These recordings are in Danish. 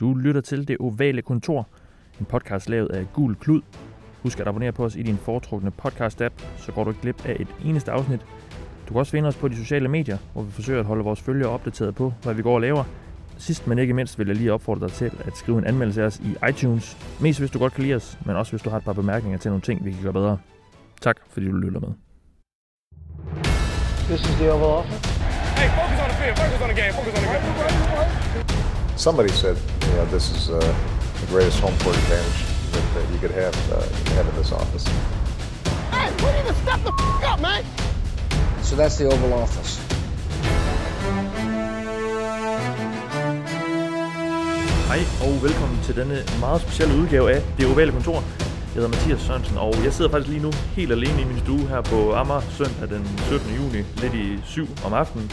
Du lytter til Det Ovale Kontor, en podcast lavet af Gul Klud. Husk at abonnere på os i din foretrukne podcast-app, så går du ikke glip af et eneste afsnit. Du kan også finde os på de sociale medier, hvor vi forsøger at holde vores følgere opdateret på, hvad vi går og laver. Sidst men ikke mindst vil jeg lige opfordre dig til at skrive en anmeldelse af os i iTunes. Mest hvis du godt kan lide os, men også hvis du har et par bemærkninger til nogle ting, vi kan gøre bedre. Tak fordi du lytter med. This is the Oval Office. Hey, focus on the field. Focus on the game. Focus on the game. Somebody said, you know, this is uh, the greatest home court advantage that, that you could have, uh, have in this office. Hey, we need to step the f- up, man. So that's the Oval Office. Hej og velkommen til denne meget specielle udgave af Det Ovale Kontor. Jeg hedder Mathias Sørensen, og jeg sidder faktisk lige nu helt alene i min stue her på Amager søndag den 17. juni, lidt i 7 om aftenen.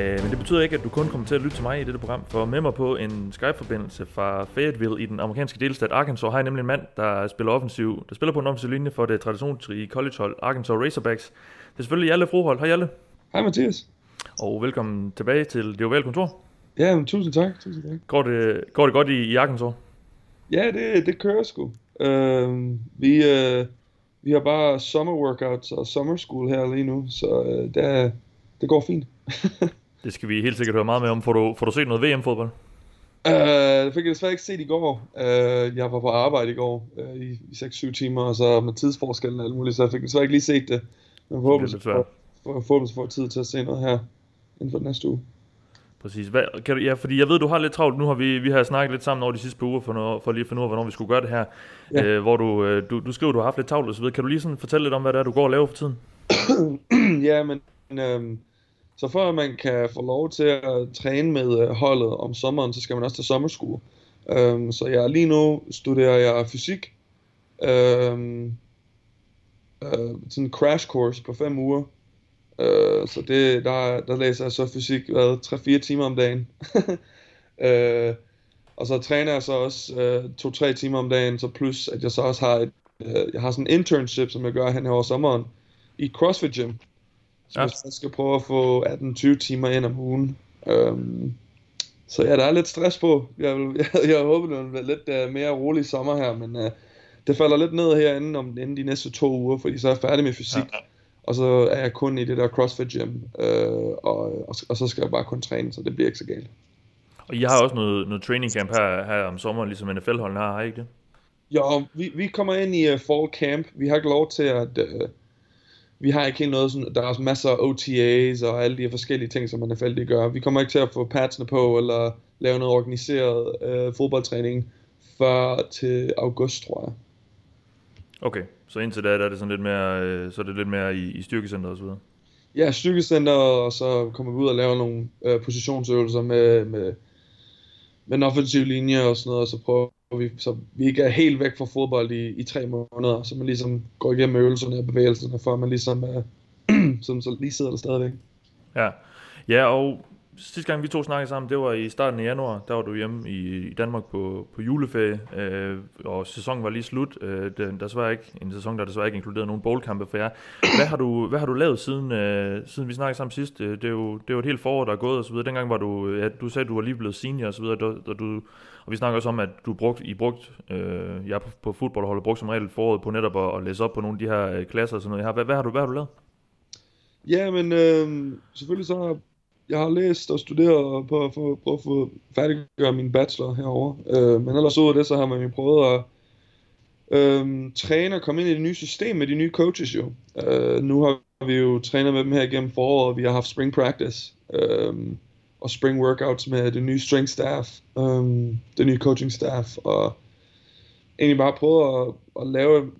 Øh, Men det betyder ikke, at du kun kommer til at lytte til mig i dette program, for med mig på en Skype-forbindelse fra Fayetteville i den amerikanske delstat Arkansas har jeg nemlig en mand, der spiller, offensiv, der spiller på en offensiv linje for det traditionsrige collegehold Arkansas Razorbacks. Det er selvfølgelig Jalle Froholt. Hej Jalle, Hej Mathias. og velkommen tilbage til Det Ovale Kontor. Ja, men tusind tak. Tusind tak. Går det, går det godt i, i Arkansas? Ja, det, det kører sgu. Uh, vi, uh, vi har bare summer workouts og summer school her lige nu, så uh, det, det går fint. Det skal vi helt sikkert høre meget mere om. Får du, får du set noget VM-fodbold? Uh, det fik jeg desværre ikke set i går. Uh, jeg var på arbejde i går uh, i, i 6-7 timer, og så med tidsforskellen og alt muligt, så jeg fik desværre ikke lige set det. Men forhåbentlig så får får tid til at se noget her inden for den næste uge. Præcis. Hvad, kan du, ja, fordi jeg ved, du har lidt travlt. Nu har vi, vi har snakket lidt sammen over de sidste par uger, for, noget, for lige at finde ud af, hvornår vi skulle gøre det her. Ja. Øh, hvor du, øh, du, du skriver, du har haft lidt travlt videre. Kan du lige sådan fortælle lidt om, hvad det er, du går og laver for tiden? ja, men øhm, så for at man kan få lov til at træne med øh, holdet om sommeren, så skal man også til sommerskue. Øhm, så jeg lige nu studerer jeg fysik. Øhm, øh, sådan en crash course på fem uger. Øh, så det, der, der læser jeg så fysik hvad, 3-4 timer om dagen. øh, og så træner jeg så også øh, 2-3 timer om dagen, så plus at jeg så også har et, øh, jeg har sådan en internship, som jeg gør hen over sommeren i CrossFit Gym. Så Ja. jeg skal prøve at få 18-20 timer ind om ugen. Um, så ja, der er lidt stress på. Jeg, vil, jeg, jeg håber, det bliver lidt uh, mere rolig sommer her, men uh, det falder lidt ned herinde om inden de næste to uger, fordi så er jeg færdig med fysik. Ja. Og så er jeg kun i det der CrossFit Gym, uh, og, og, og så skal jeg bare kun træne, så det bliver ikke så galt. Og I har også noget, noget training camp her, her om sommeren, ligesom NFL-holdene har, har I ikke det? Jo, vi, vi kommer ind i uh, fall camp. Vi har ikke lov til at... Uh, vi har ikke helt noget sådan... Der er også masser af OTAs og alle de her forskellige ting, som NFL de gør. Vi kommer ikke til at få padsene på, eller lave noget organiseret uh, fodboldtræning før til august, tror jeg. Okay, så indtil da der er det sådan lidt mere, øh, så er det lidt mere i, i styrkecenteret og så videre. Ja, styrkecenter, og så kommer vi ud og laver nogle uh, positionsøvelser med, med, med en offensiv linje og sådan noget, og så prøver vi, så vi ikke er helt væk fra fodbold i, i tre måneder, så man ligesom går igennem øvelserne og bevægelserne, for at man ligesom er, som så lige sidder der stadigvæk. Ja. ja, og sidste gang vi to snakkede sammen, det var i starten af januar. Der var du hjemme i, i Danmark på, på juleferie, øh, og sæsonen var lige slut. Øh, den, der var desværre ikke, en sæson, der desværre ikke inkluderet nogen bowlkampe for jer. Hvad har du, hvad har du lavet siden, øh, siden vi snakkede sammen sidst? Øh, det er, jo, det er jo et helt forår, der er gået og så videre. Dengang var du, ja, du sagde, at du var lige blevet senior og så videre, og, og, du, og vi snakker også om, at du brugt, I brugt, øh, jeg på, på fodboldholdet brugt som regel foråret på netop at, at læse op på nogle af de her øh, klasser og sådan noget. Jeg har. Hvad, hvad, har du, hvad har du lavet? Ja, men øh, selvfølgelig så har jeg har læst og studeret på at få, prøve at få færdiggøre min bachelor herover. Øh, men ellers ud af det, så har man jo prøvet at øh, træne og komme ind i det nye system med de nye coaches jo. Øh, nu har vi jo trænet med dem her igennem foråret. Vi har haft spring practice øh, og spring workouts med det nye strength staff, øh, det nye coaching staff, og egentlig bare prøvet at, at lave,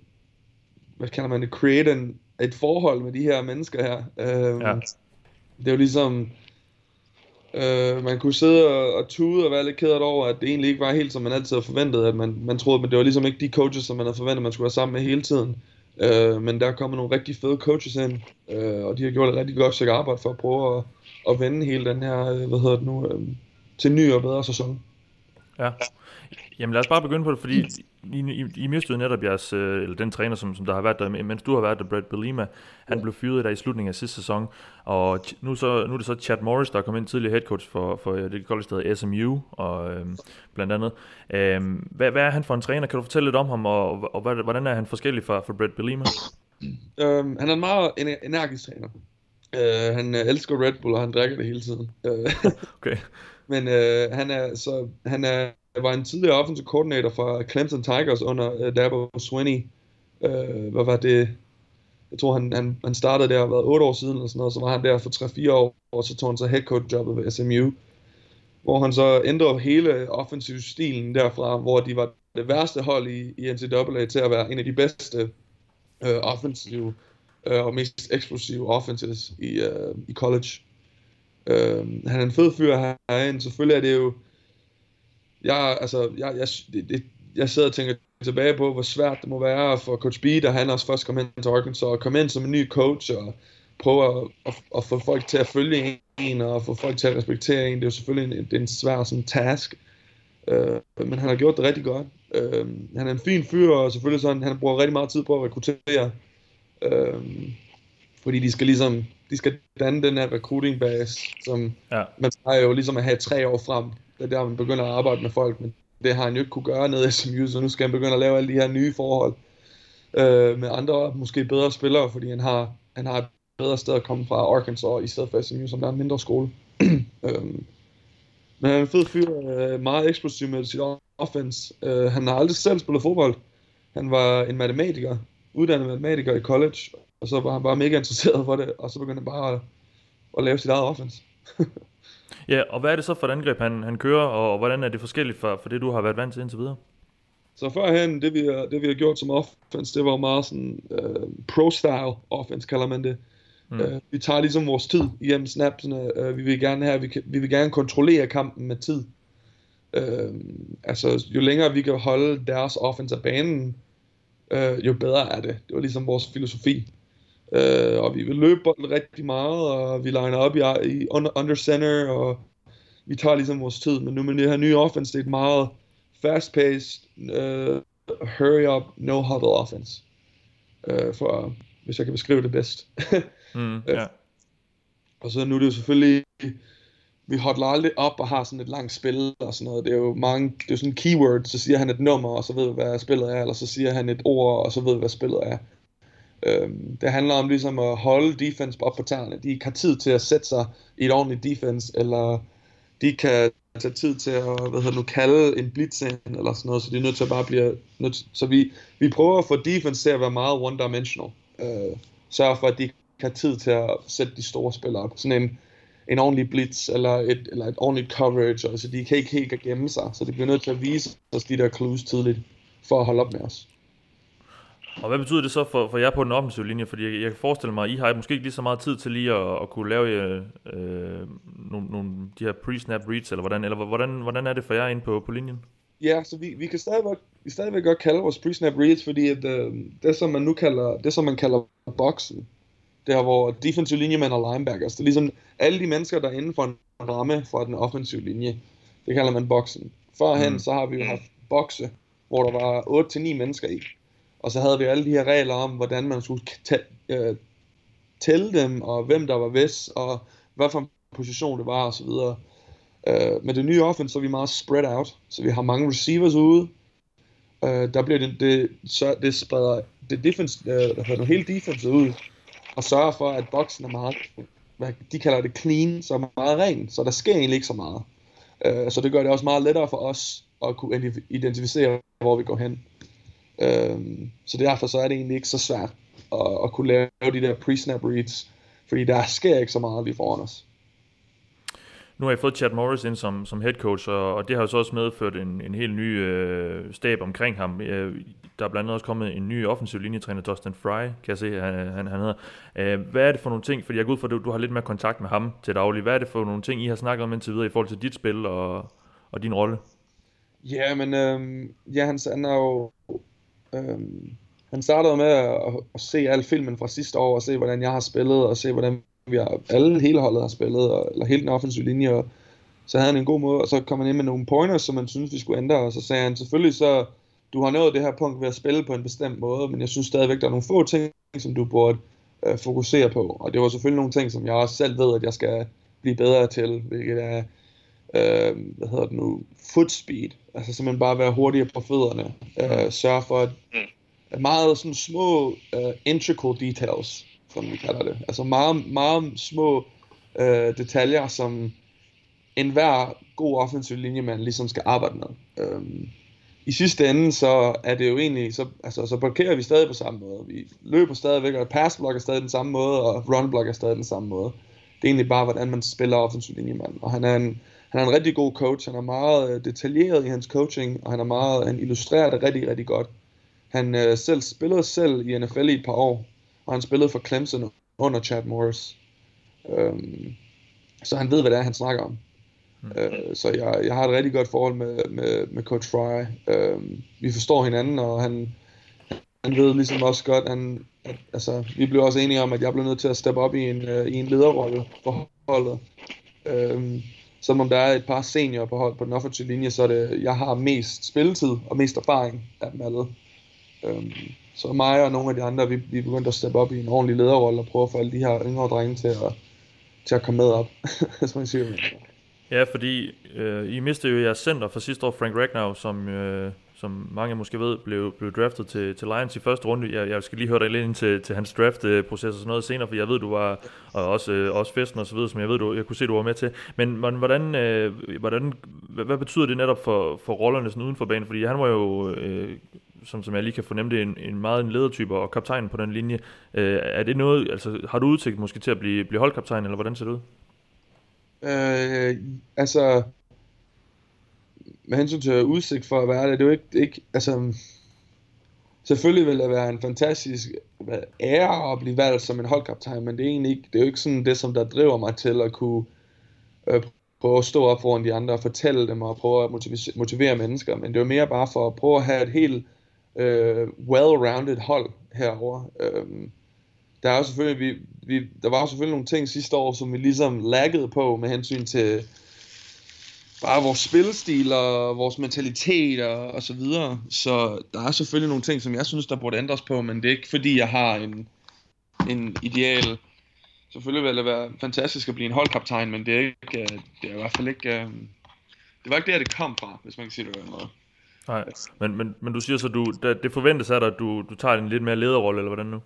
hvad kalder man det, create en, et forhold med de her mennesker her. Øh, Ja. det er jo ligesom, øh, man kunne sidde og, og tude og være lidt ked over, at det egentlig ikke var helt som man altid havde forventet, at man, man troede, men det var ligesom ikke de coaches, som man havde forventet, man skulle være sammen med hele tiden. Øh, men der er kommet nogle rigtig fede coaches ind, øh, og de har gjort et rigtig godt stykke arbejde for at prøve at, at vende hele den her, øh, hvad hedder det nu, øh, til ny og bedre sæson. Ja. Jamen lad os bare begynde på det, fordi I, I, I mistede netop jeres, øh, eller den træner, som, som der har været der, mens du har været der, Brad Belima, han blev fyret der i slutningen af sidste sæson, og nu, så, nu er det så Chad Morris, der er kommet ind tidligere head coach for, for det college, der hedder SMU, og, øh, blandt andet. Øh, hvad, hvad er han for en træner? Kan du fortælle lidt om ham, og, og, og hvordan er han forskellig fra, fra Brad Belima? Um, han er en meget energisk træner. Uh, han uh, elsker Red Bull, og han drikker det hele tiden. Uh, okay. Men uh, han er så han er, var en tidligere offensive coordinator for Clemson Tigers under uh, Dabo Swinney. Uh, hvad var det? Jeg tror, han, han, han startede der, været 8 år siden, eller sådan noget, så var han der for 3-4 år, og så tog han så head coach jobbet ved SMU, hvor han så ændrede hele offensiv stilen derfra, hvor de var det værste hold i, i NCAA til at være en af de bedste øh, offensive øh, og mest eksplosive offenses i, øh, i college. Øh, han er en fed fyr herinde. Selvfølgelig er det jo... Jeg, altså, jeg, jeg, det, det, jeg sidder og tænker tilbage på, hvor svært det må være for Coach B, da han også først kom ind til Arkansas, og kom ind som en ny coach, og prøve at, at, at få folk til at følge en, og få folk til at respektere en. Det er jo selvfølgelig en, det er en svær sådan, task, øh, men han har gjort det rigtig godt. Øh, han er en fin fyr, og selvfølgelig sådan, han bruger rigtig meget tid på at rekruttere. Øh, fordi de skal ligesom, de skal danne den her recruiting base, som ja. man skal jo ligesom at have tre år frem. Det er der, man begynder at arbejde med folk, men det har han jo ikke kunne gøre nede i SMU, så nu skal han begynde at lave alle de her nye forhold øh, med andre, måske bedre spillere, fordi han har, han har et bedre sted at komme fra Arkansas, i stedet for SMU, som er en mindre skole. øhm, men han er en fed fyr, øh, meget eksplosiv med sit offense. Øh, han har aldrig selv spillet fodbold. Han var en matematiker, uddannet matematiker i college, og så var han bare mega interesseret for det, og så begyndte han bare at, at lave sit eget offense. ja, og hvad er det så for et angreb, han, han kører, og hvordan er det forskelligt for, for det, du har været vant til indtil videre? Så førhen, det vi, det vi har gjort som offense, det var meget sådan uh, pro-style offense, kalder man det. Mm. Uh, vi tager ligesom vores tid igennem snapsene. Uh, vi vil gerne have, vi, kan, vi vil gerne kontrollere kampen med tid. Uh, altså, jo længere vi kan holde deres offense af banen, uh, jo bedre er det. Det var ligesom vores filosofi. Uh, og vi vil løbe bolden rigtig meget, og vi liner op i, i under, center, og vi tager ligesom vores tid. Men nu med det her nye offense, det er et meget fast-paced, uh, hurry up, no huddle offense. Uh, for, hvis jeg kan beskrive det bedst. mm, ja. Og så nu er det jo selvfølgelig, vi hotler aldrig op og har sådan et langt spil og sådan noget. Det er jo mange, det er jo sådan en keyword, så siger han et nummer, og så ved vi, hvad spillet er, eller så siger han et ord, og så ved vi, hvad spillet er. Øhm, det handler om ligesom at holde defense op på tæerne. De har tid til at sætte sig i et ordentligt defense, eller de kan tage tid til at hvad hedder nu, kalde en blitz ind, eller sådan noget, så de er nødt til at bare blive... Nødt, så vi, vi prøver at få defense til at være meget one-dimensional. Øh, sørge for, at de har tid til at sætte de store spillere op. Sådan en, en ordentlig blitz, eller et, eller et ordentligt coverage, og så de kan ikke helt gemme sig, så de bliver nødt til at vise os de der clues tidligt, for at holde op med os. Og hvad betyder det så for, for jer på den offensive linje? Fordi jeg, jeg kan forestille mig, at I har måske ikke lige så meget tid til lige at, at kunne lave øh, øh nogle, nogle de her pre-snap reads, eller hvordan, eller hvordan, hvordan er det for jer inde på, på linjen? Ja, så vi, vi kan stadigvæk, vi stadigvæk godt kalde vores pre-snap reads, fordi at, øh, det, som man nu kalder, det som man kalder boksen, der hvor defensive linjemænd og linebackers, det er ligesom alle de mennesker, der er inden for en ramme for den offensive linje, det kalder man boksen. Førhen mm. så har vi jo haft bokse, hvor der var 8-9 mennesker i. Og så havde vi alle de her regler om, hvordan man skulle øh, tælle dem, og hvem der var vis, og hvad for en position det var, og så videre. Uh, med det nye offense, så er vi meget spread out, så vi har mange receivers ude. Uh, der bliver det, det, så det spreder det defense, uh, hele defense ud, og sørger for, at boksen er meget, hvad de kalder det clean, så er meget ren, så der sker egentlig ikke så meget. Øh, så det gør det også meget lettere for os at kunne identificere, hvor vi går hen. Øh, så derfor så er det egentlig ikke så svært at, at kunne lave de der pre-snap reads, fordi der sker ikke så meget lige foran os. Nu har I fået Chad Morris ind som, som head coach, og, og det har jo så også medført en, en helt ny øh, stab omkring ham. Øh, der er blandt andet også kommet en ny offensiv linjetræner, Dustin Fry, kan jeg se, han, han, han hedder. Øh, hvad er det for nogle ting, fordi jeg går ud fra, at du, du har lidt mere kontakt med ham til daglig. Hvad er det for nogle ting, I har snakket om indtil videre i forhold til dit spil og, og din rolle? Ja, men øh, ja, han, han er jo... Øh, han startede med at, at se al filmen fra sidste år, og se, hvordan jeg har spillet, og se, hvordan vi har, alle hele holdet har spillet, og, eller hele den offensive linje, og så havde han en god måde, og så kom han ind med nogle pointers, som man synes vi skulle ændre, og så sagde han, selvfølgelig så du har nået det her punkt ved at spille på en bestemt måde, men jeg synes stadigvæk, der er nogle få ting, som du burde øh, fokusere på. Og det var selvfølgelig nogle ting, som jeg også selv ved, at jeg skal blive bedre til, hvilket er, øh, hvad hedder det nu, foot speed. Altså simpelthen bare være hurtigere på fødderne. Øh, sørge for, at, at meget sådan små uh, integral details, som vi kalder det. Altså meget, meget små øh, detaljer, som enhver god offensiv linjemand ligesom skal arbejde med. Øhm, I sidste ende, så er det jo egentlig, så, altså, så blokerer vi stadig på samme måde. Vi løber stadigvæk, og pass block er stadig den samme måde, og run block er stadig den samme måde. Det er egentlig bare, hvordan man spiller offensiv linjemand. Og han er en, han er en rigtig god coach. Han er meget øh, detaljeret i hans coaching, og han er meget, han illustrerer det rigtig, rigtig godt. Han øh, selv spillede selv i NFL i et par år, og han spillede for Clemson under Chad Morris. Øhm, så han ved, hvad det er, han snakker om. Mm. Øh, så jeg, jeg har et rigtig godt forhold med, med, med Coach Fry. Øh, vi forstår hinanden, og han, han ved ligesom også godt, han, at, altså, vi blev også enige om, at jeg blev nødt til at steppe op i en, uh, i en lederrolle for holdet. Øh, som om der er et par seniorer på hold på den offensive linje, så er det, jeg har mest spilletid og mest erfaring af dem alle. Øh, så mig og nogle af de andre, vi, vi begyndte at steppe op i en ordentlig lederrolle og prøve at få alle de her yngre drenge til at, til at komme med op, som man siger. Ja, fordi øh, I mistede jo jeres center for sidste år, Frank Ragnar, som, øh, som mange måske ved, blev, blev draftet til, til Lions i første runde. Jeg, jeg skal lige høre dig lidt ind til, til hans draft-proces og sådan noget senere, for jeg ved, du var, og også, øh, også festen og så videre, som jeg ved, du, jeg kunne se, du var med til. Men hvordan, øh, hvordan, hvad, hvad betyder det netop for, for rollerne sådan uden for banen? Fordi han var jo, øh, som, som jeg lige kan fornemme det, en, en meget en ledertype og kaptajn på den linje. Øh, er det noget, altså har du udsigt måske til at blive, blive holdkaptajn, eller hvordan ser det ud? Øh, altså, med hensyn til udsigt for at være det, det er jo ikke, ikke altså, selvfølgelig vil det være en fantastisk ære at blive valgt som en holdkaptajn, men det er egentlig ikke, det er jo ikke sådan det, som der driver mig til at kunne øh, prøve at stå op foran de andre og fortælle dem og prøve at motivere, motivere mennesker, men det er jo mere bare for at prøve at have et helt øh, well-rounded hold herover. Øh, der er jo selvfølgelig, vi, vi, der var jo selvfølgelig nogle ting sidste år, som vi ligesom laggede på med hensyn til bare vores spilstil og vores mentalitet og, og så videre. Så der er selvfølgelig nogle ting, som jeg synes, der burde ændres på, men det er ikke fordi, jeg har en, en ideal. Selvfølgelig vil det være fantastisk at blive en holdkaptajn, men det er, ikke, øh, det er i hvert fald ikke... Øh, det var ikke der, det kom fra, hvis man kan sige det på den måde. Nej, men, men, men du siger så, du, det forventes af dig, at du, du tager en lidt mere lederrolle, eller hvordan nu?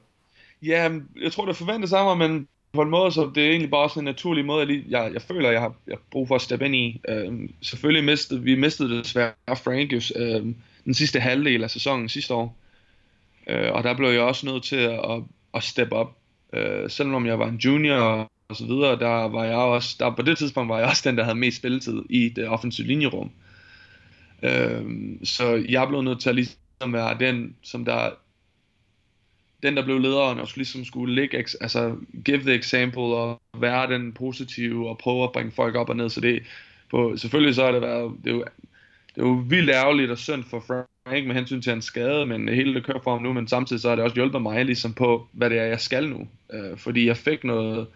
Ja, jeg tror, det forventes af mig, men på en måde, så det er egentlig bare sådan en naturlig måde, jeg, lige, jeg, jeg føler, jeg har, jeg har brug for at steppe ind i. Øhm, selvfølgelig mistede vi mistede desværre Frankius øhm, den sidste halvdel af sæsonen sidste år. Øh, og der blev jeg også nødt til at, at, at steppe op. Øh, selvom jeg var en junior og, og så videre, der var jeg også, der, på det tidspunkt var jeg også den, der havde mest spilletid i det offensive linjerum. Øh, så jeg blev nødt til at ligesom være den, som der den, der blev lederen, og skulle ligesom skulle ligge, altså give the example, og være den positive, og prøve at bringe folk op og ned, så det, på, selvfølgelig så har det været, det er jo, det er jo vildt ærgerligt og synd for Frank med hensyn til hans skade, men hele det kører for ham nu, men samtidig så har det også hjulpet mig ligesom på, hvad det er, jeg skal nu. Øh, fordi jeg fik noget,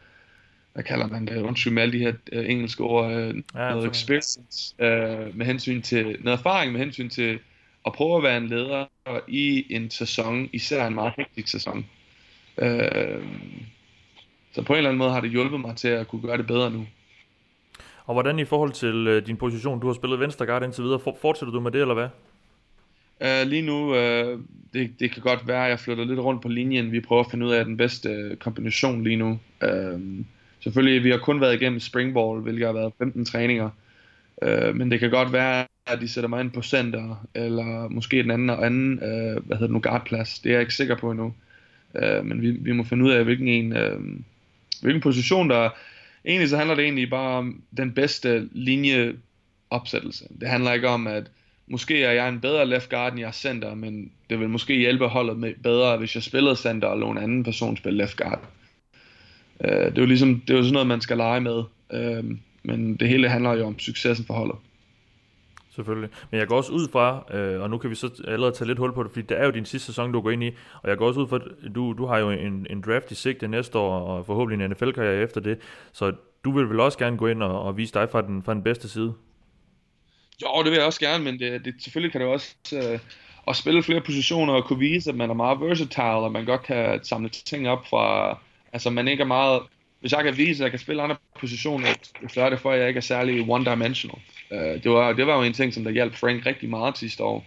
hvad kalder man det, undskyld med alle de her øh, engelske ord, øh, ja, noget experience øh, med hensyn til, noget erfaring med hensyn til at prøve at være en leder i en sæson, især en meget hektisk sæson. Øh, så på en eller anden måde har det hjulpet mig til at kunne gøre det bedre nu. Og hvordan i forhold til øh, din position, du har spillet venstre guard indtil videre, fortsætter du med det, eller hvad? Uh, lige nu, uh, det, det kan godt være, at jeg flytter lidt rundt på linjen. Vi prøver at finde ud af den bedste kombination lige nu. Uh, selvfølgelig, vi har kun været igennem springball, hvilket har været 15 træninger. Øh, men det kan godt være, at de sætter mig ind på center, eller måske den anden og anden, øh, hvad hedder det nu, guardplads. Det er jeg ikke sikker på endnu. Øh, men vi, vi må finde ud af, hvilken en, øh, hvilken position der Egentlig så handler det egentlig bare om den bedste linjeopsættelse. Det handler ikke om, at måske er jeg en bedre left guard, end jeg er center, men det vil måske hjælpe holdet med bedre, hvis jeg spillede center, og lå en anden person spille left guard. Øh, det er jo ligesom, det er jo sådan noget, man skal lege med. Øh, men det hele handler jo om successen for holdet. Selvfølgelig. Men jeg går også ud fra, øh, og nu kan vi så allerede tage lidt hul på det, fordi det er jo din sidste sæson, du går ind i, og jeg går også ud fra, at du, du har jo en, en draft i sigte næste år, og forhåbentlig en NFL-karriere efter det, så du vil vel også gerne gå ind og, og vise dig fra den, fra den bedste side? Jo, det vil jeg også gerne, men det, det, selvfølgelig kan det også, øh, at spille flere positioner og kunne vise, at man er meget versatile, og man godt kan samle ting op fra, altså man ikke er meget, hvis jeg kan vise, at jeg kan spille andre positioner, så er det for, at jeg ikke er særlig one-dimensional. Uh, det, var, det var jo en ting, som der hjalp Frank rigtig meget sidste år.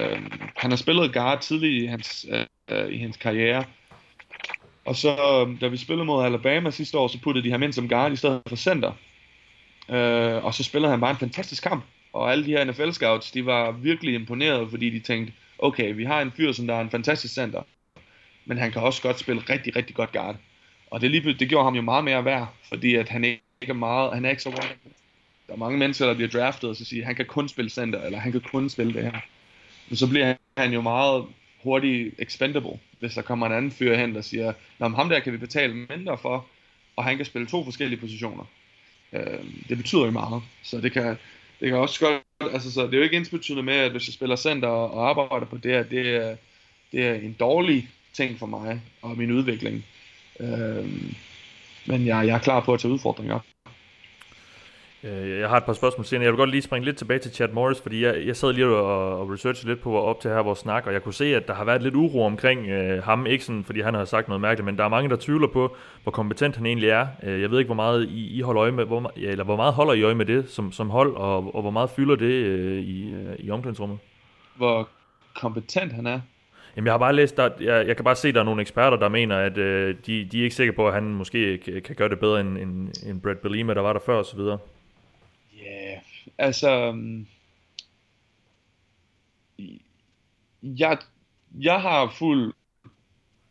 Uh, han har spillet guard tidligt i hans, uh, i hans karriere, og så, da vi spillede mod Alabama sidste år, så puttede de ham ind som guard i stedet for center. Uh, og så spillede han bare en fantastisk kamp. Og alle de her NFL-scouts, de var virkelig imponeret, fordi de tænkte, okay, vi har en fyr, som der er en fantastisk center, men han kan også godt spille rigtig, rigtig godt guard. Og det, lige, det gjorde ham jo meget mere værd, fordi at han ikke er meget, han er ikke så Der er mange mennesker, der bliver draftet, og så siger, at han kan kun spille center, eller han kan kun spille det her. Men så bliver han jo meget hurtigt expendable, hvis der kommer en anden fyr hen, der siger, Nå, ham der kan vi betale mindre for, og han kan spille to forskellige positioner. Øh, det betyder jo meget, så det kan, det kan også godt, altså så det er jo ikke ensbetydende med, at hvis jeg spiller center og arbejder på det her, det er, det er en dårlig ting for mig og min udvikling. Øhm, men jeg, jeg er klar på at tage udfordringer. Øh, jeg har et par spørgsmål senere. Jeg vil godt lige springe lidt tilbage til Chad Morris, fordi jeg, jeg sad lige og, og researchede lidt på op til her vores snak, og jeg kunne se, at der har været lidt uro omkring øh, ham. Ikke sådan, fordi han har sagt noget mærkeligt, men der er mange, der tvivler på, hvor kompetent han egentlig er. Øh, jeg ved ikke, hvor meget I, I holder øje med, hvor, ja, eller hvor meget holder I øje med det som, som hold, og, og hvor meget fylder det øh, i, øh, i omklædningsrummet? Hvor kompetent han er? Jamen, jeg har bare læst, der, jeg, jeg kan bare se, at der er nogle eksperter, der mener, at øh, de, de er ikke sikre på, at han måske kan, gøre det bedre end, end, end Brad Belima, der var der før osv. Ja, altså... Mm, jeg, jeg har fuld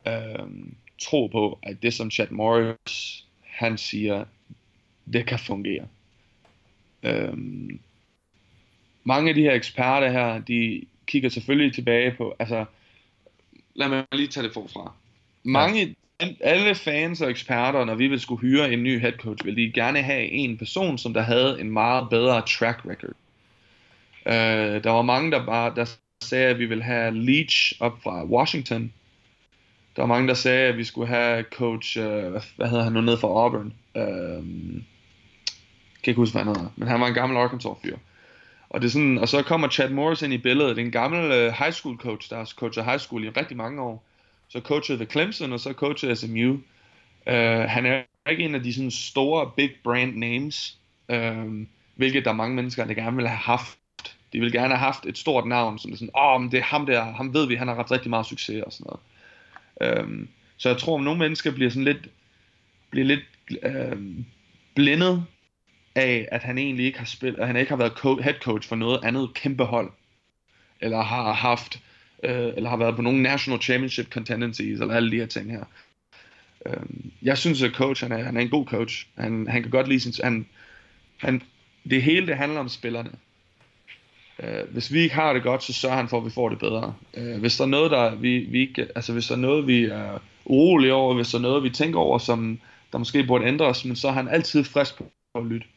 um, tro på, at det som Chad Morris, han siger, det kan fungere. Um, mange af de her eksperter her, de kigger selvfølgelig tilbage på, altså, lad mig lige tage det forfra. Mange, alle fans og eksperter, når vi vil skulle hyre en ny head coach, vil de gerne have en person, som der havde en meget bedre track record. Uh, der var mange, der bare der sagde, at vi vil have Leach op fra Washington. Der var mange, der sagde, at vi skulle have coach, uh, hvad hedder han nu, nede fra Auburn. Uh, kan ikke huske, hvad han hedder, men han var en gammel Arkansas-fyr. Og, det er sådan, og så kommer Chad Morris ind i billedet. Det er en gammel øh, high school coach, der har coachet high school i rigtig mange år så coachede ved Clemson, og så coachede SMU. Uh, øh, han er ikke en af de sådan store, big brand names, uh, hvilket der er mange mennesker, der gerne vil have haft. De vil gerne have haft et stort navn, som er sådan, åh, oh, men det er ham der, ham ved vi, han har haft rigtig meget succes og sådan noget. Um, så jeg tror, at nogle mennesker bliver sådan lidt, bliver lidt uh, blindet af, at han egentlig ikke har spillet, at han ikke har været co- head coach for noget andet kæmpe hold, eller har haft øh, eller har været på nogle national championship contendencies, eller alle de her ting her. Øh, jeg synes, at coach, han er, han er en god coach. Han, han kan godt lide sin... Han, han, det hele, det handler om spillerne. Øh, hvis vi ikke har det godt, så sørger han for, at vi får det bedre. Øh, hvis der er noget, der vi, vi ikke, altså hvis der er noget, vi er urolige over, hvis der er noget, vi tænker over, som der måske burde ændres, men så er han altid frisk på at lytte.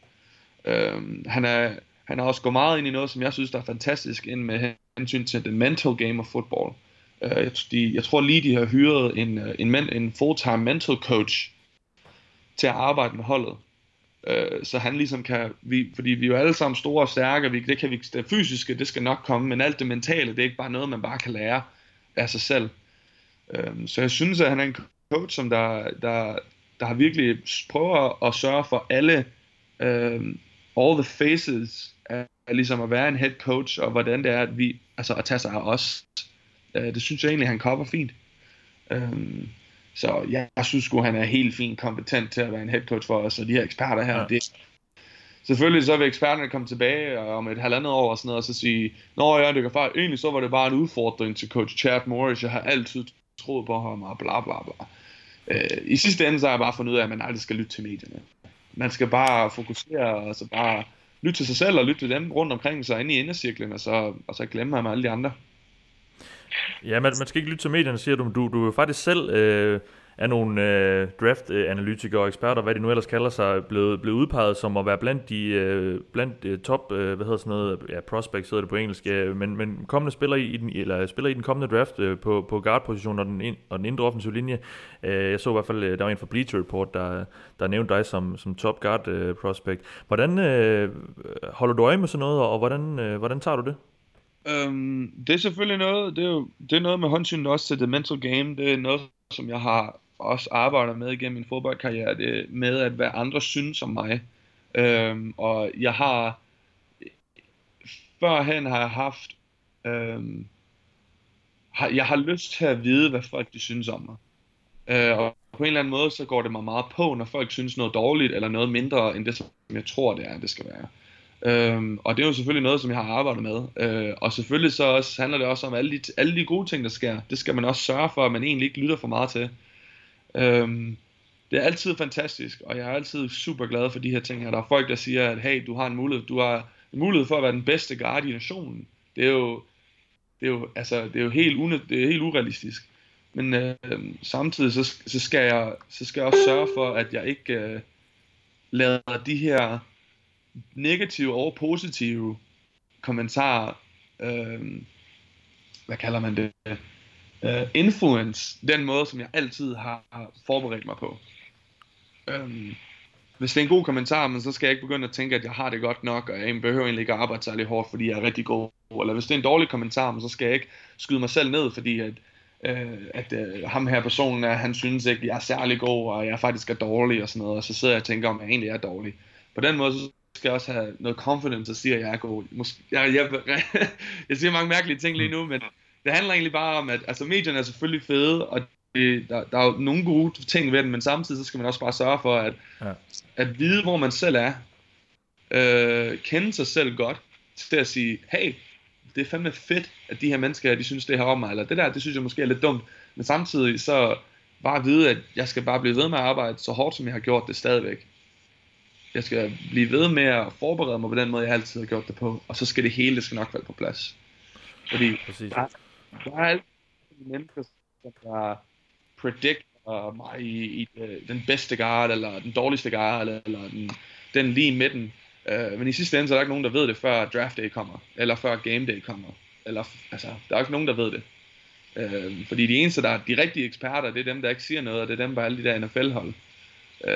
Øh, han, er, han har også gået meget ind i noget, som jeg synes, der er fantastisk, ind med hensyn til the mental game of football. Uh, jeg, de, jeg tror lige, de har hyret en, øh, en, men, en full-time mental coach til at arbejde med holdet. Øh, så han ligesom kan, vi, fordi vi er jo alle sammen store og stærke, vi, det, kan vi, det fysiske, det skal nok komme, men alt det mentale, det er ikke bare noget, man bare kan lære af sig selv. Øh, så jeg synes, at han er en coach, som der, der, der har virkelig prøver at sørge for alle, øh, all the faces af, ligesom at være en head coach, og hvordan det er, at vi, altså at tage sig af os. Øh, det synes jeg egentlig, han cover fint. Øhm, så jeg, jeg synes sgu, han er helt fint kompetent til at være en head coach for os, og de her eksperter her, ja. det, Selvfølgelig så vil eksperterne komme tilbage om et halvandet år og sådan noget, og så sige, Nå ja, det kan faktisk, egentlig så var det bare en udfordring til coach Chad Morris, jeg har altid troet på ham, og bla bla bla. Øh, I sidste ende så har jeg bare fundet ud af, at man aldrig skal lytte til medierne. Man skal bare fokusere, og så bare lytte til sig selv og lytte til dem rundt omkring sig inde i indercirklen, og så, og så glemme ham alle de andre. Ja, man, man skal ikke lytte til medierne, siger du. Du, du er faktisk selv øh, af nogle øh, draft-analytikere og eksperter, hvad de nu ellers kalder sig, blevet, blevet udpeget som at være blandt de øh, blandt øh, top, øh, hvad hedder sådan noget, ja, prospects hedder det på engelsk, øh, men, men kommende spiller i, den, eller spiller i den kommende draft øh, på, på guard-positionen og den, ind, og den indre offensive linje. Øh, jeg så i hvert fald, øh, der var en fra Bleacher Report, der, der nævnte dig som, som top guard øh, prospect. Hvordan øh, holder du øje med sådan noget, og hvordan, øh, hvordan tager du det? Øhm, det er selvfølgelig noget, det er jo det er noget med håndsyn også til the mental game. Det er noget, som jeg har også arbejder med igennem min fodboldkarriere, det med at hvad andre synes om mig. Øhm, og jeg har, førhen har jeg haft, øhm, har, jeg har lyst til at vide, hvad folk de synes om mig. Øh, og på en eller anden måde, så går det mig meget på, når folk synes noget dårligt, eller noget mindre, end det, som jeg tror, det er, det skal være. Øhm, og det er jo selvfølgelig noget, som jeg har arbejdet med. Øh, og selvfølgelig så også, handler det også om alle de, alle de gode ting, der sker. Det skal man også sørge for, at man egentlig ikke lytter for meget til. Øhm, det er altid fantastisk, og jeg er altid super glad for de her ting her. Der er folk, der siger, at hey, du har en mulighed, du har en mulighed for at være den bedste guard i nationen. Det er jo, det er jo, altså, det er jo helt, une, det er helt urealistisk. Men øh, samtidig så, så, skal jeg, så skal jeg også sørge for, at jeg ikke øh, lader de her negative og positive kommentarer, øh, hvad kalder man det, øh, influence den måde, som jeg altid har, har forberedt mig på. Øh, hvis det er en god kommentar, men så skal jeg ikke begynde at tænke, at jeg har det godt nok, og jeg behøver egentlig ikke at arbejde særlig hårdt, fordi jeg er rigtig god. Eller hvis det er en dårlig kommentar, men så skal jeg ikke skyde mig selv ned, fordi at, øh, at øh, ham her personen, er, han synes ikke, at jeg er særlig god, og jeg faktisk er dårlig og sådan noget, og så sidder jeg og tænker, om jeg egentlig er dårlig. På den måde, så skal jeg også have noget confidence og sige, at jeg er god. Måske, jeg, jeg, jeg siger mange mærkelige ting lige nu, men det handler egentlig bare om, at altså, medierne er selvfølgelig fede, og det, der, der er jo nogle gode ting ved den, men samtidig så skal man også bare sørge for, at, ja. at vide, hvor man selv er, øh, kende sig selv godt, til at sige, hey, det er fandme fedt, at de her mennesker, de synes det her om mig, eller det der, det synes jeg måske er lidt dumt, men samtidig så bare vide, at jeg skal bare blive ved med at arbejde så hårdt, som jeg har gjort det stadigvæk. Jeg skal blive ved med at forberede mig på den måde, jeg altid har gjort det på, og så skal det hele, det skal nok falde på plads. Fordi Præcis der, er altid mennesker, der predicter mig i, i øh, den bedste guard, eller den dårligste guard, eller, eller den, den lige midten. Uh, men i sidste ende, så er der ikke nogen, der ved det, før draft day kommer, eller før game day kommer. Eller, altså, der er ikke nogen, der ved det. Uh, fordi de eneste, der er de rigtige eksperter, det er dem, der ikke siger noget, og det er dem på alle de der NFL-hold. Uh,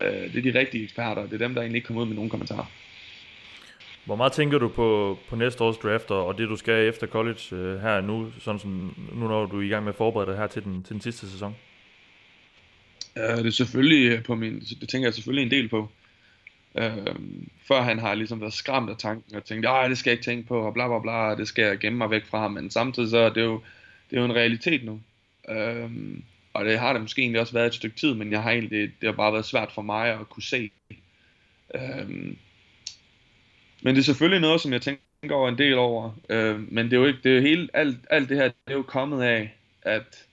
uh, det er de rigtige eksperter, det er dem, der egentlig ikke kommer ud med nogen kommentarer. Hvor meget tænker du på, på næste års draft og det, du skal efter college øh, her nu, sådan som, nu når du er i gang med at forberede dig her til den, til den sidste sæson? Ja, det er selvfølgelig på min, det tænker jeg selvfølgelig en del på. Øh, før han har ligesom været skræmt af tanken og tænkt, at det skal jeg ikke tænke på, og bla bla bla, det skal jeg gemme mig væk fra, men samtidig så er det jo, det er jo en realitet nu. Øh, og det har det måske egentlig også været et stykke tid, men jeg har egentlig, det, har bare været svært for mig at kunne se. Øh, men det er selvfølgelig noget, som jeg tænker over en del over. Øh, men det er jo ikke, det er jo hele, alt, alt det her, det er jo kommet af, at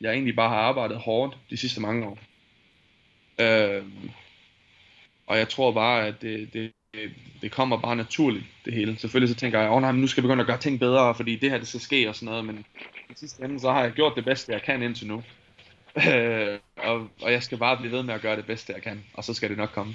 jeg egentlig bare har arbejdet hårdt de sidste mange år. Øh, og jeg tror bare, at det, det, det kommer bare naturligt, det hele. Selvfølgelig så tænker jeg, oh, nej, men nu skal jeg begynde at gøre ting bedre, fordi det her, det skal ske og sådan noget, men i sidste ende, så har jeg gjort det bedste, jeg kan indtil nu. Øh, og, og jeg skal bare blive ved med at gøre det bedste, jeg kan, og så skal det nok komme.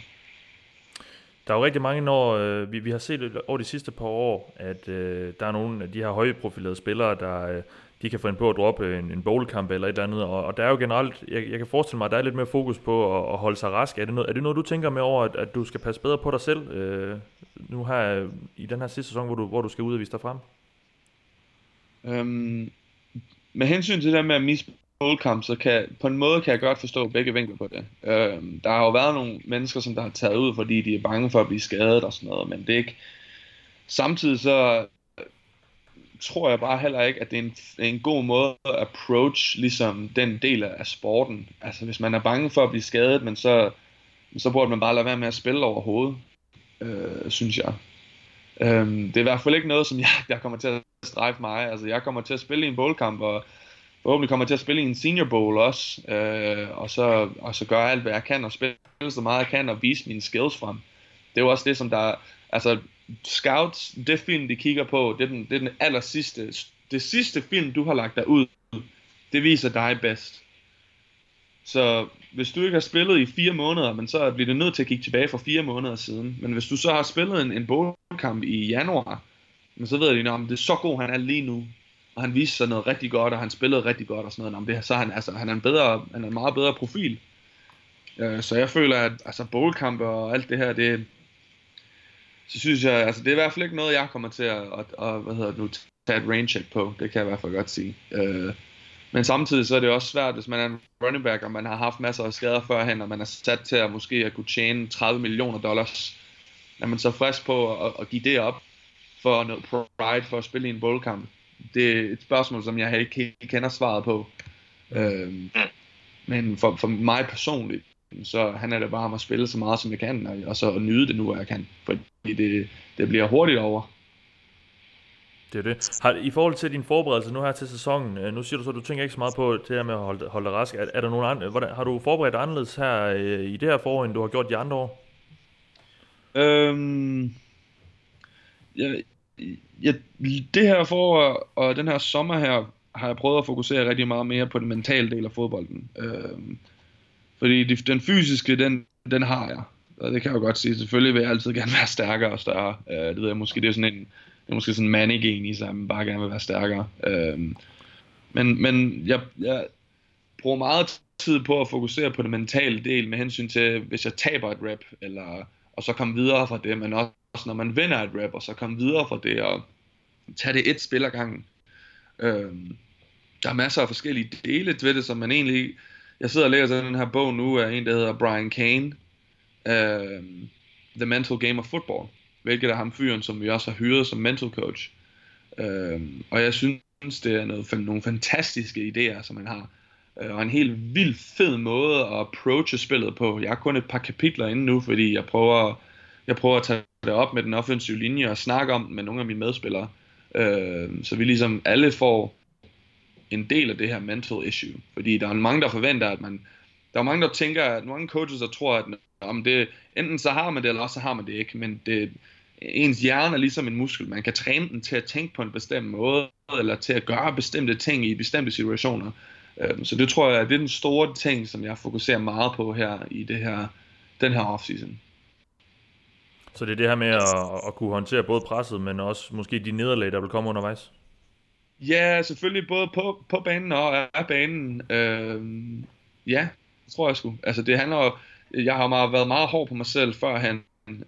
Der er jo rigtig mange, når øh, vi, vi har set over de sidste par år, at øh, der er nogle af de her højprofilerede spillere, der øh, de kan få en på at droppe en, en bowlkamp eller et eller andet, og, og der er jo generelt, jeg, jeg kan forestille mig, at der er lidt mere fokus på at, at holde sig rask. Er det, noget, er det noget, du tænker med over, at, at du skal passe bedre på dig selv øh, nu her øh, i den her sidste sæson, hvor du, hvor du skal ud og vise dig frem? Øhm, med hensyn til det der med at misbruge boldkamp, så kan, på en måde kan jeg godt forstå begge vinkler på det. Øh, der har jo været nogle mennesker, som der har taget ud, fordi de er bange for at blive skadet og sådan noget, men det er ikke... Samtidig så øh, tror jeg bare heller ikke, at det er en, en god måde at approach ligesom den del af sporten. Altså hvis man er bange for at blive skadet, men så, så burde man bare lade være med at spille overhovedet, øh, synes jeg. Øh, det er i hvert fald ikke noget, som jeg, jeg kommer til at strejfe mig. Altså jeg kommer til at spille i en boldkamp, og forhåbentlig kommer til at spille i en senior bowl også, øh, og, så, og så gøre alt, hvad jeg kan, og spille så meget jeg kan, og vise mine skills frem. Det er jo også det, som der, altså Scouts, det film, de kigger på, det er den, det er den aller sidste, det sidste film, du har lagt dig ud, det viser dig bedst. Så hvis du ikke har spillet i fire måneder, men så bliver du nødt til at kigge tilbage for fire måneder siden. Men hvis du så har spillet en, en bowlkamp i januar, men så ved de, at det er så god han er lige nu og han viste sig noget rigtig godt, og han spillede rigtig godt og sådan noget. det, så er han, altså, han er en bedre, han er en meget bedre profil. Uh, så jeg føler, at altså, bowlkampe og alt det her, det, så synes jeg, altså det er i hvert fald ikke noget, jeg kommer til at, at, at hvad hedder det nu, tage et rain check på. Det kan jeg i hvert fald godt sige. Øh, men samtidig så er det også svært, hvis man er en running back, og man har haft masser af skader førhen, og man er sat til at måske at kunne tjene 30 millioner dollars. Er man så frisk på at, at give det op for noget pride for at spille i en bowlkamp. Det er et spørgsmål, som jeg ikke kender svaret på. Øhm, men for, for mig personligt, så han er det bare om at spille så meget som jeg kan, og, og så at nyde det nu, hvor jeg kan. Fordi det, det bliver hurtigt over. Det er det. Har, I forhold til din forberedelse nu her til sæsonen, øh, nu siger du så, at du tænker ikke så meget på det her med at holde, holde dig rask. Er, er der nogen andre, hvordan, har du forberedt anderledes her øh, i det her forår, end du har gjort de andre år? Øhm, ja, ja, det her forår og den her sommer her, har jeg prøvet at fokusere rigtig meget mere på den mentale del af fodbolden. Øhm, fordi det, den fysiske, den, den har jeg. Og det kan jeg jo godt sige. Selvfølgelig vil jeg altid gerne være stærkere og større. Øh, det ved jeg måske, det er sådan en, det er måske sådan en mandegen i sig, at man bare gerne vil være stærkere. Øhm, men men jeg, jeg bruger meget tid på at fokusere på den mentale del med hensyn til, hvis jeg taber et rep, eller, og så komme videre fra det, men også når man vinder et rap, og så komme videre fra det, og tage det et spil ad gangen. Øhm, der er masser af forskellige dele ved det, som man egentlig... Jeg sidder og læser den her bog nu af en, der hedder Brian Kane, øhm, The Mental Game of Football, hvilket er ham fyren, som vi også har hyret som mental coach. Øhm, og jeg synes, det er noget, nogle fantastiske idéer, som man har. Øh, og en helt vild fed måde at approache spillet på. Jeg har kun et par kapitler inde nu, fordi jeg prøver, jeg prøver at tage det op med den offensive linje og snakke om med nogle af mine medspillere. Øh, så vi ligesom alle får en del af det her mental issue. Fordi der er mange, der forventer, at man... Der er mange, der tænker, at mange coaches, der tror, at om det, enten så har man det, eller også så har man det ikke. Men det, ens hjerne er ligesom en muskel. Man kan træne den til at tænke på en bestemt måde, eller til at gøre bestemte ting i bestemte situationer. Øh, så det tror jeg, det er den store ting, som jeg fokuserer meget på her i det her, den her offseason. Så det er det her med at, at kunne håndtere både presset, men også måske de nederlag, der vil komme undervejs? Ja, selvfølgelig både på, på banen og af banen. Øhm, ja, det tror jeg sgu. Altså det handler jeg har meget, været meget hård på mig selv førhen,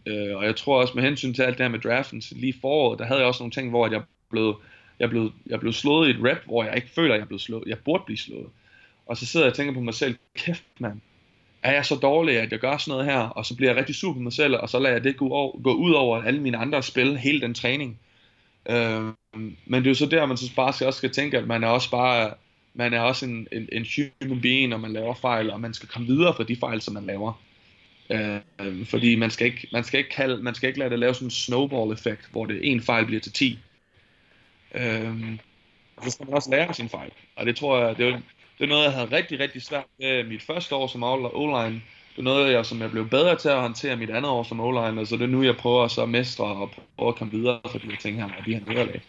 øh, og jeg tror også med hensyn til alt det her med draften lige foråret, der havde jeg også nogle ting, hvor jeg blev, jeg blev, jeg blev slået i et rap, hvor jeg ikke føler, at jeg blev slået. Jeg burde blive slået. Og så sidder jeg og tænker på mig selv, kæft mand, er jeg så dårlig, at jeg gør sådan noget her, og så bliver jeg rigtig sur på mig selv, og så lader jeg det gå, over, gå ud over alle mine andre spil, hele den træning. Øh, men det er jo så der, man så bare skal, også skal tænke, at man er også bare man er også en, en, en human being, når man laver fejl, og man skal komme videre fra de fejl, som man laver. Øh, fordi man skal, ikke, man, skal ikke kalde, man skal ikke lade det lave sådan en snowball-effekt, hvor det en fejl bliver til 10. Øh, så skal man også lære sin fejl. Og det tror jeg, det er, det er noget, jeg havde rigtig, rigtig svært med mit første år som O-line. Det er noget, jeg, som jeg blev bedre til at håndtere mit andet år som O-line, og så det er nu, jeg prøver så at mestre og prøve at komme videre for de her ting her, og de her nederlag.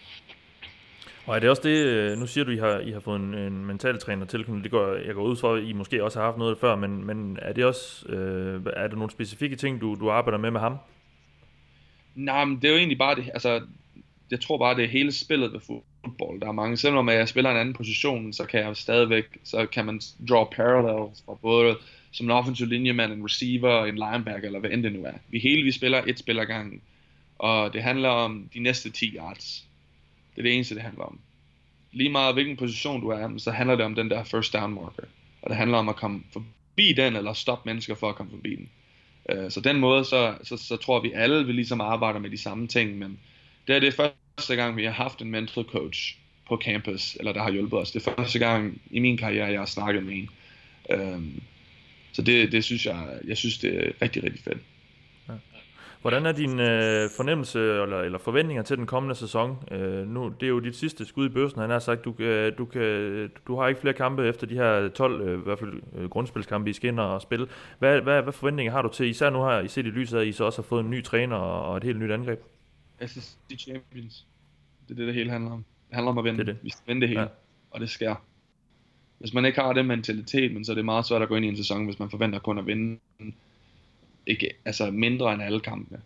Og er det også det, øh, nu siger du, I har, I har fået en, en mentaltræner tilknyttet, det går, jeg går ud fra, at I måske også har haft noget før, men, men er det også, øh, er der nogle specifikke ting, du, du arbejder med med ham? Nej, men det er jo egentlig bare det, altså, jeg tror bare, det er hele spillet ved fodbold. Der er mange, selvom jeg spiller en anden position, så kan jeg stadigvæk, så kan man draw parallels fra både som en offensive linjemand, en receiver, en linebacker, eller hvad end det nu er. Vi hele vi spiller et spil ad gangen, og det handler om de næste 10 yards. Det er det eneste, det handler om. Lige meget hvilken position du er, så handler det om den der first down marker. Og det handler om at komme forbi den, eller stoppe mennesker for at komme forbi den. Øh, så den måde, så, så, så tror vi alle vi ligesom arbejder med de samme ting, men det er det første gang, vi har haft en mental coach på campus, eller der har hjulpet os. Det er første gang i min karriere, jeg har snakket med en. Øhm, så det, det synes jeg, jeg synes, det er rigtig, rigtig fedt. Hvordan er din øh, fornemmelse eller, eller forventninger til den kommende sæson? Øh, nu, det er jo dit sidste skud i bøssen, han har sagt, du, øh, du, kan, du har ikke flere kampe efter de her 12, øh, i hvert fald øh, grundspilskampe, I skal ind og spille. Hvad, hvad, hvad forventninger har du til, især nu har I set i lyset af, at I så også har fået en ny træner og, og et helt nyt angreb? SSC Champions. Det er det, det hele handler om. Det handler om at vinde. Det det. Vi skal vinde det hele, ja. og det sker. Hvis man ikke har den mentalitet, men så er det meget svært at gå ind i en sæson, hvis man forventer kun at vinde ikke, altså mindre end alle kampene.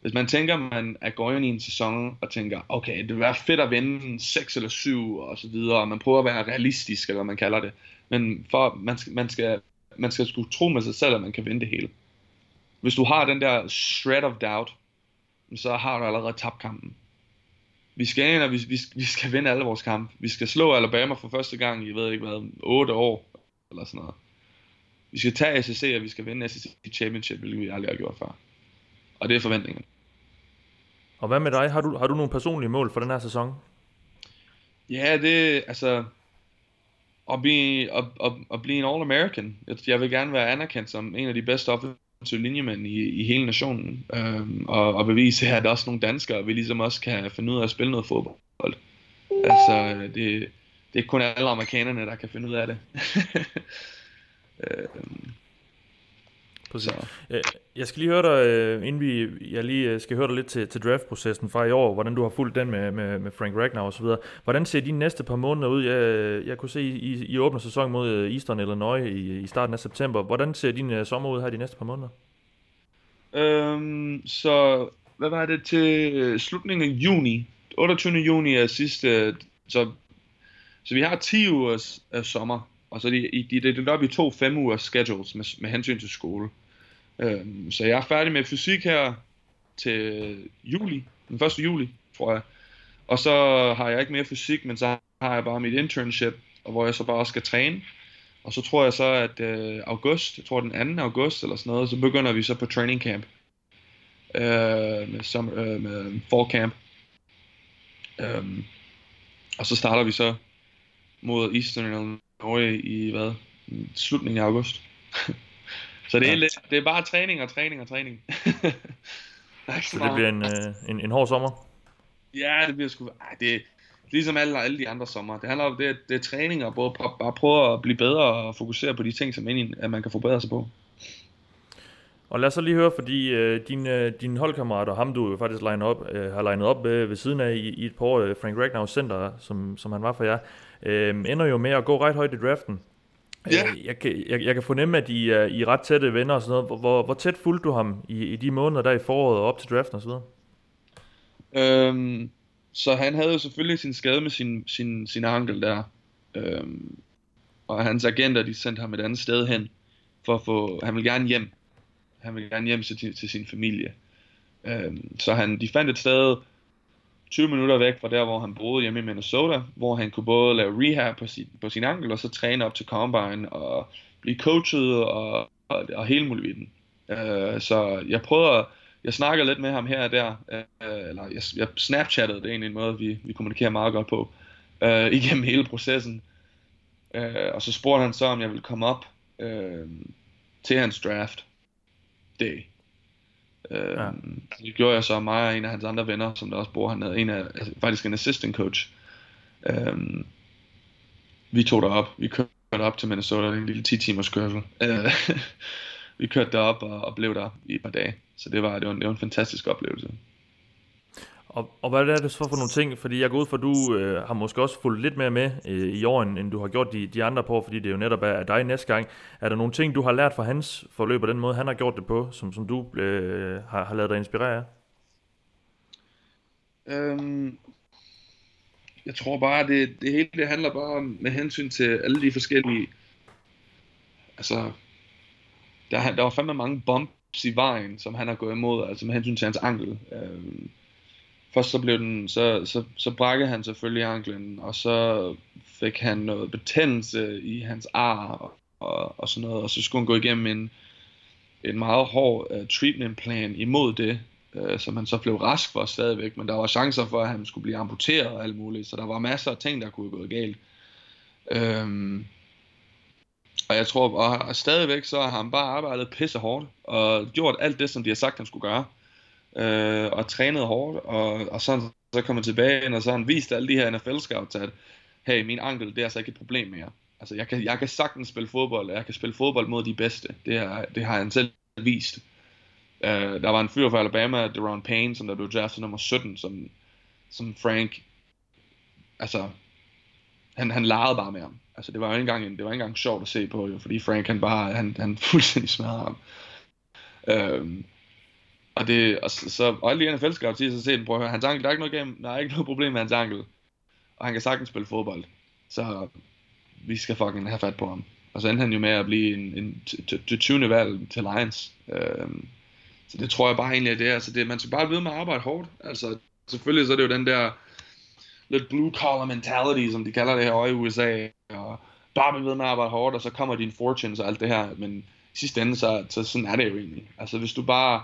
Hvis man tænker, man er gået ind i en sæson og tænker, okay, det vil være fedt at vinde 6 eller 7 og så videre, og man prøver at være realistisk, eller hvad man kalder det. Men for, man, skal, man, skal, man skal skulle tro med sig selv, at man kan vinde det hele. Hvis du har den der shred of doubt, så har du allerede tabt kampen. Vi skal ind, og vi, vi, vi skal vinde alle vores kampe. Vi skal slå Alabama for første gang i, jeg ved ikke hvad, 8 år, eller sådan noget. Vi skal tage SEC, og vi skal vinde SEC Championship, hvilket vi aldrig har gjort før. Og det er forventningen. Og hvad med dig? Har du, har du nogle personlige mål for den her sæson? Ja, det altså at blive, at, at, at blive en All-American. Jeg, jeg vil gerne være anerkendt som en af de bedste offensive linjemænd i, i hele nationen. Øhm, og, og bevise her, at der er også nogle danskere, vi ligesom også kan finde ud af at spille noget fodbold. Altså, det, det er kun alle amerikanerne, der kan finde ud af det. øhm, Præcis. så. Jeg skal lige høre dig, øh, inden vi, jeg lige øh, skal høre dig lidt til, til draftprocessen fra i år, hvordan du har fulgt den med, med, med Frank Ragnar og så videre. Hvordan ser dine næste par måneder ud? Jeg, jeg kunne se, I, I åbner sæson mod øh, Eastern Illinois i, i starten af september. Hvordan ser din sommer ud her de næste par måneder? Øhm, så hvad var det til slutningen af juni? 28. juni er sidste, så, så vi har 10 ugers af sommer, og så de, de, de er delt op i to 5 ugers schedules med, med hensyn til skole. Øhm, så jeg er færdig med fysik her til juli, den 1. juli, tror jeg. Og så har jeg ikke mere fysik, men så har jeg bare mit internship, og hvor jeg så bare skal træne. Og så tror jeg så, at øh, august, jeg tror den 2. august eller sådan noget, så begynder vi så på training camp. Øh, med, som, øh, med fall camp. Øhm, og så starter vi så mod Eastern Illinois i hvad? I Slutningen af august. så det er, Ja. lidt, det er bare træning og træning og træning. Så det bliver en, øh, en, en hård sommer. Ja, det bliver sgu... Ej, det ligesom alle, alle de andre sommer. Det handler om, det, er- det er træning og både bare prøve at blive bedre og fokusere på de ting, som egentlig, at man kan forbedre sig på. Og lad os så lige høre, fordi øh, din, øh, din holdkammerat og ham, du jo faktisk line op, øh, har legnet op øh, ved siden af i, i et par år, øh, Frank Ragnar Center, som, som han var for jer, øh, ender jo med at gå ret højt i draften. Ja. Øh, jeg, kan, jeg, jeg kan fornemme, at I er, I er ret tætte venner og sådan noget. Hvor, hvor, hvor tæt fulgte du ham i, i de måneder der i foråret og op til draften og så videre? Øhm, så han havde jo selvfølgelig sin skade med sin, sin, sin ankel der. Øhm, og hans agenter, de sendte ham et andet sted hen, for at få, han vil gerne hjem. Han vil gerne hjem til, til sin familie. Øhm, så han, de fandt et sted 20 minutter væk fra der, hvor han boede hjemme i Minnesota, hvor han kunne både lave rehab på sin, på sin ankel, og så træne op til combine, og blive coachet, og, og, og hele muligheden. Øh, så jeg prøvede at, jeg snakker lidt med ham her og der, øh, eller jeg, jeg snapchattede, det er egentlig en måde, vi, vi kommunikerer meget godt på, øh, igennem hele processen. Øh, og så spurgte han så, om jeg ville komme op øh, til hans draft day. Øh, Ja. Det gjorde jeg så, mig og en af hans andre venner, som der også bor hernede, en af, altså, faktisk en assistant coach. Øh, vi tog derop, vi kørte op til Minnesota, en lille 10 timers kørsel. Øh, vi kørte derop og, og blev der i et par dage. Så det var, det var, det var en fantastisk oplevelse. Og, og hvad er det så for nogle ting? Fordi jeg går ud fra, at du øh, har måske også fulgt lidt mere med øh, i år, end, end du har gjort de, de andre på, fordi det er jo netop er dig næste gang. Er der nogle ting, du har lært fra hans forløb og den måde, han har gjort det på, som, som du øh, har, har lavet dig inspirere af? Øhm, jeg tror bare, det, det hele det handler bare om, med hensyn til alle de forskellige... Altså, der, der var fandme mange bumps i vejen, som han har gået imod, altså med hensyn til hans ankel. Øhm, først så blev den, så, så, så brækkede han selvfølgelig anklen, og så fik han noget betændelse i hans ar og, og, og sådan noget, og så skulle han gå igennem en, en meget hård uh, treatment plan imod det, øh, uh, som han så blev rask for stadigvæk, men der var chancer for, at han skulle blive amputeret og alt muligt, så der var masser af ting, der kunne gå galt. Øhm, og jeg tror, og, og stadigvæk så har han bare arbejdet pisse hårdt, og gjort alt det, som de har sagt, han skulle gøre, øh, og trænet hårdt, og, og så, kom han tilbage ind, og så har han vist alle de her NFL-scouts, at hey, min ankel, det er altså ikke et problem mere. Altså, jeg kan, jeg kan sagtens spille fodbold, og jeg kan spille fodbold mod de bedste. Det, er, det har han selv vist. Uh, der var en fyr fra Alabama, Deron Payne, som der blev draftet nummer 17, som, som Frank, altså, han, han legede bare med ham. Altså, det var jo ikke engang, det var ikke engang sjovt at se på, jo, fordi Frank, han bare, han, han fuldstændig smadrede ham. Um, og det, og så, så og alle de NFL scouts siger så set, prøv at høre, hans ankel, der er ikke noget, game, der er ikke noget problem med hans ankel. Og han kan sagtens spille fodbold. Så vi skal fucking have fat på ham. Og så endte han jo med at blive en, en til 20. valg til Lions. Øhm, Så det tror jeg bare egentlig, at det er. Så det, man skal bare vide med at arbejde hårdt. Altså selvfølgelig så er det jo den der lidt blue collar mentality, som de kalder det her over i USA. Og bare blive ved med at arbejde hårdt, og så kommer din fortunes og alt det her. Men i sidste ende, så, så sådan er det jo egentlig. Altså hvis du bare,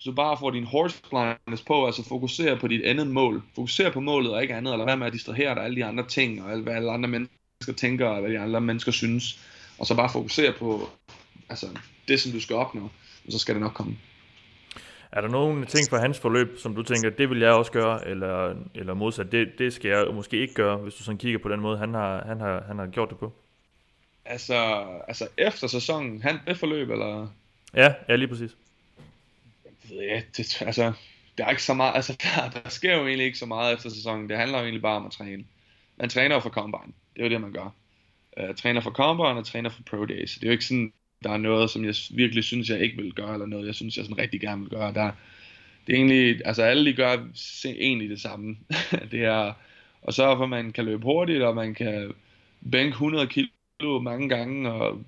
hvis du bare får din horse blindness på, altså fokuserer på dit andet mål, fokuserer på målet og ikke andet, eller hvad med at distrahere dig alle de andre ting, og hvad alle andre mennesker tænker, og hvad de andre mennesker synes, og så bare fokusere på altså, det, som du skal opnå, og så skal det nok komme. Er der nogle ting fra hans forløb, som du tænker, det vil jeg også gøre, eller, eller modsat, det, det skal jeg måske ikke gøre, hvis du sådan kigger på den måde, han har, han har, han har gjort det på? Altså, altså efter sæsonen, han det forløb, eller? Ja, ja, lige præcis. Ja, det, altså, der er ikke så meget, altså, der, der sker jo egentlig ikke så meget efter sæsonen. Det handler jo egentlig bare om at træne. Man træner jo for Combine. Det er jo det, man gør. Uh, træner for Combine og træner for Pro Days. Det er jo ikke sådan, der er noget, som jeg virkelig synes, jeg ikke vil gøre, eller noget, jeg synes, jeg sådan rigtig gerne vil gøre. Der, det er egentlig, altså alle de gør egentlig det samme. det er at sørge for, at man kan løbe hurtigt, og man kan bænke 100 kilo mange gange, og,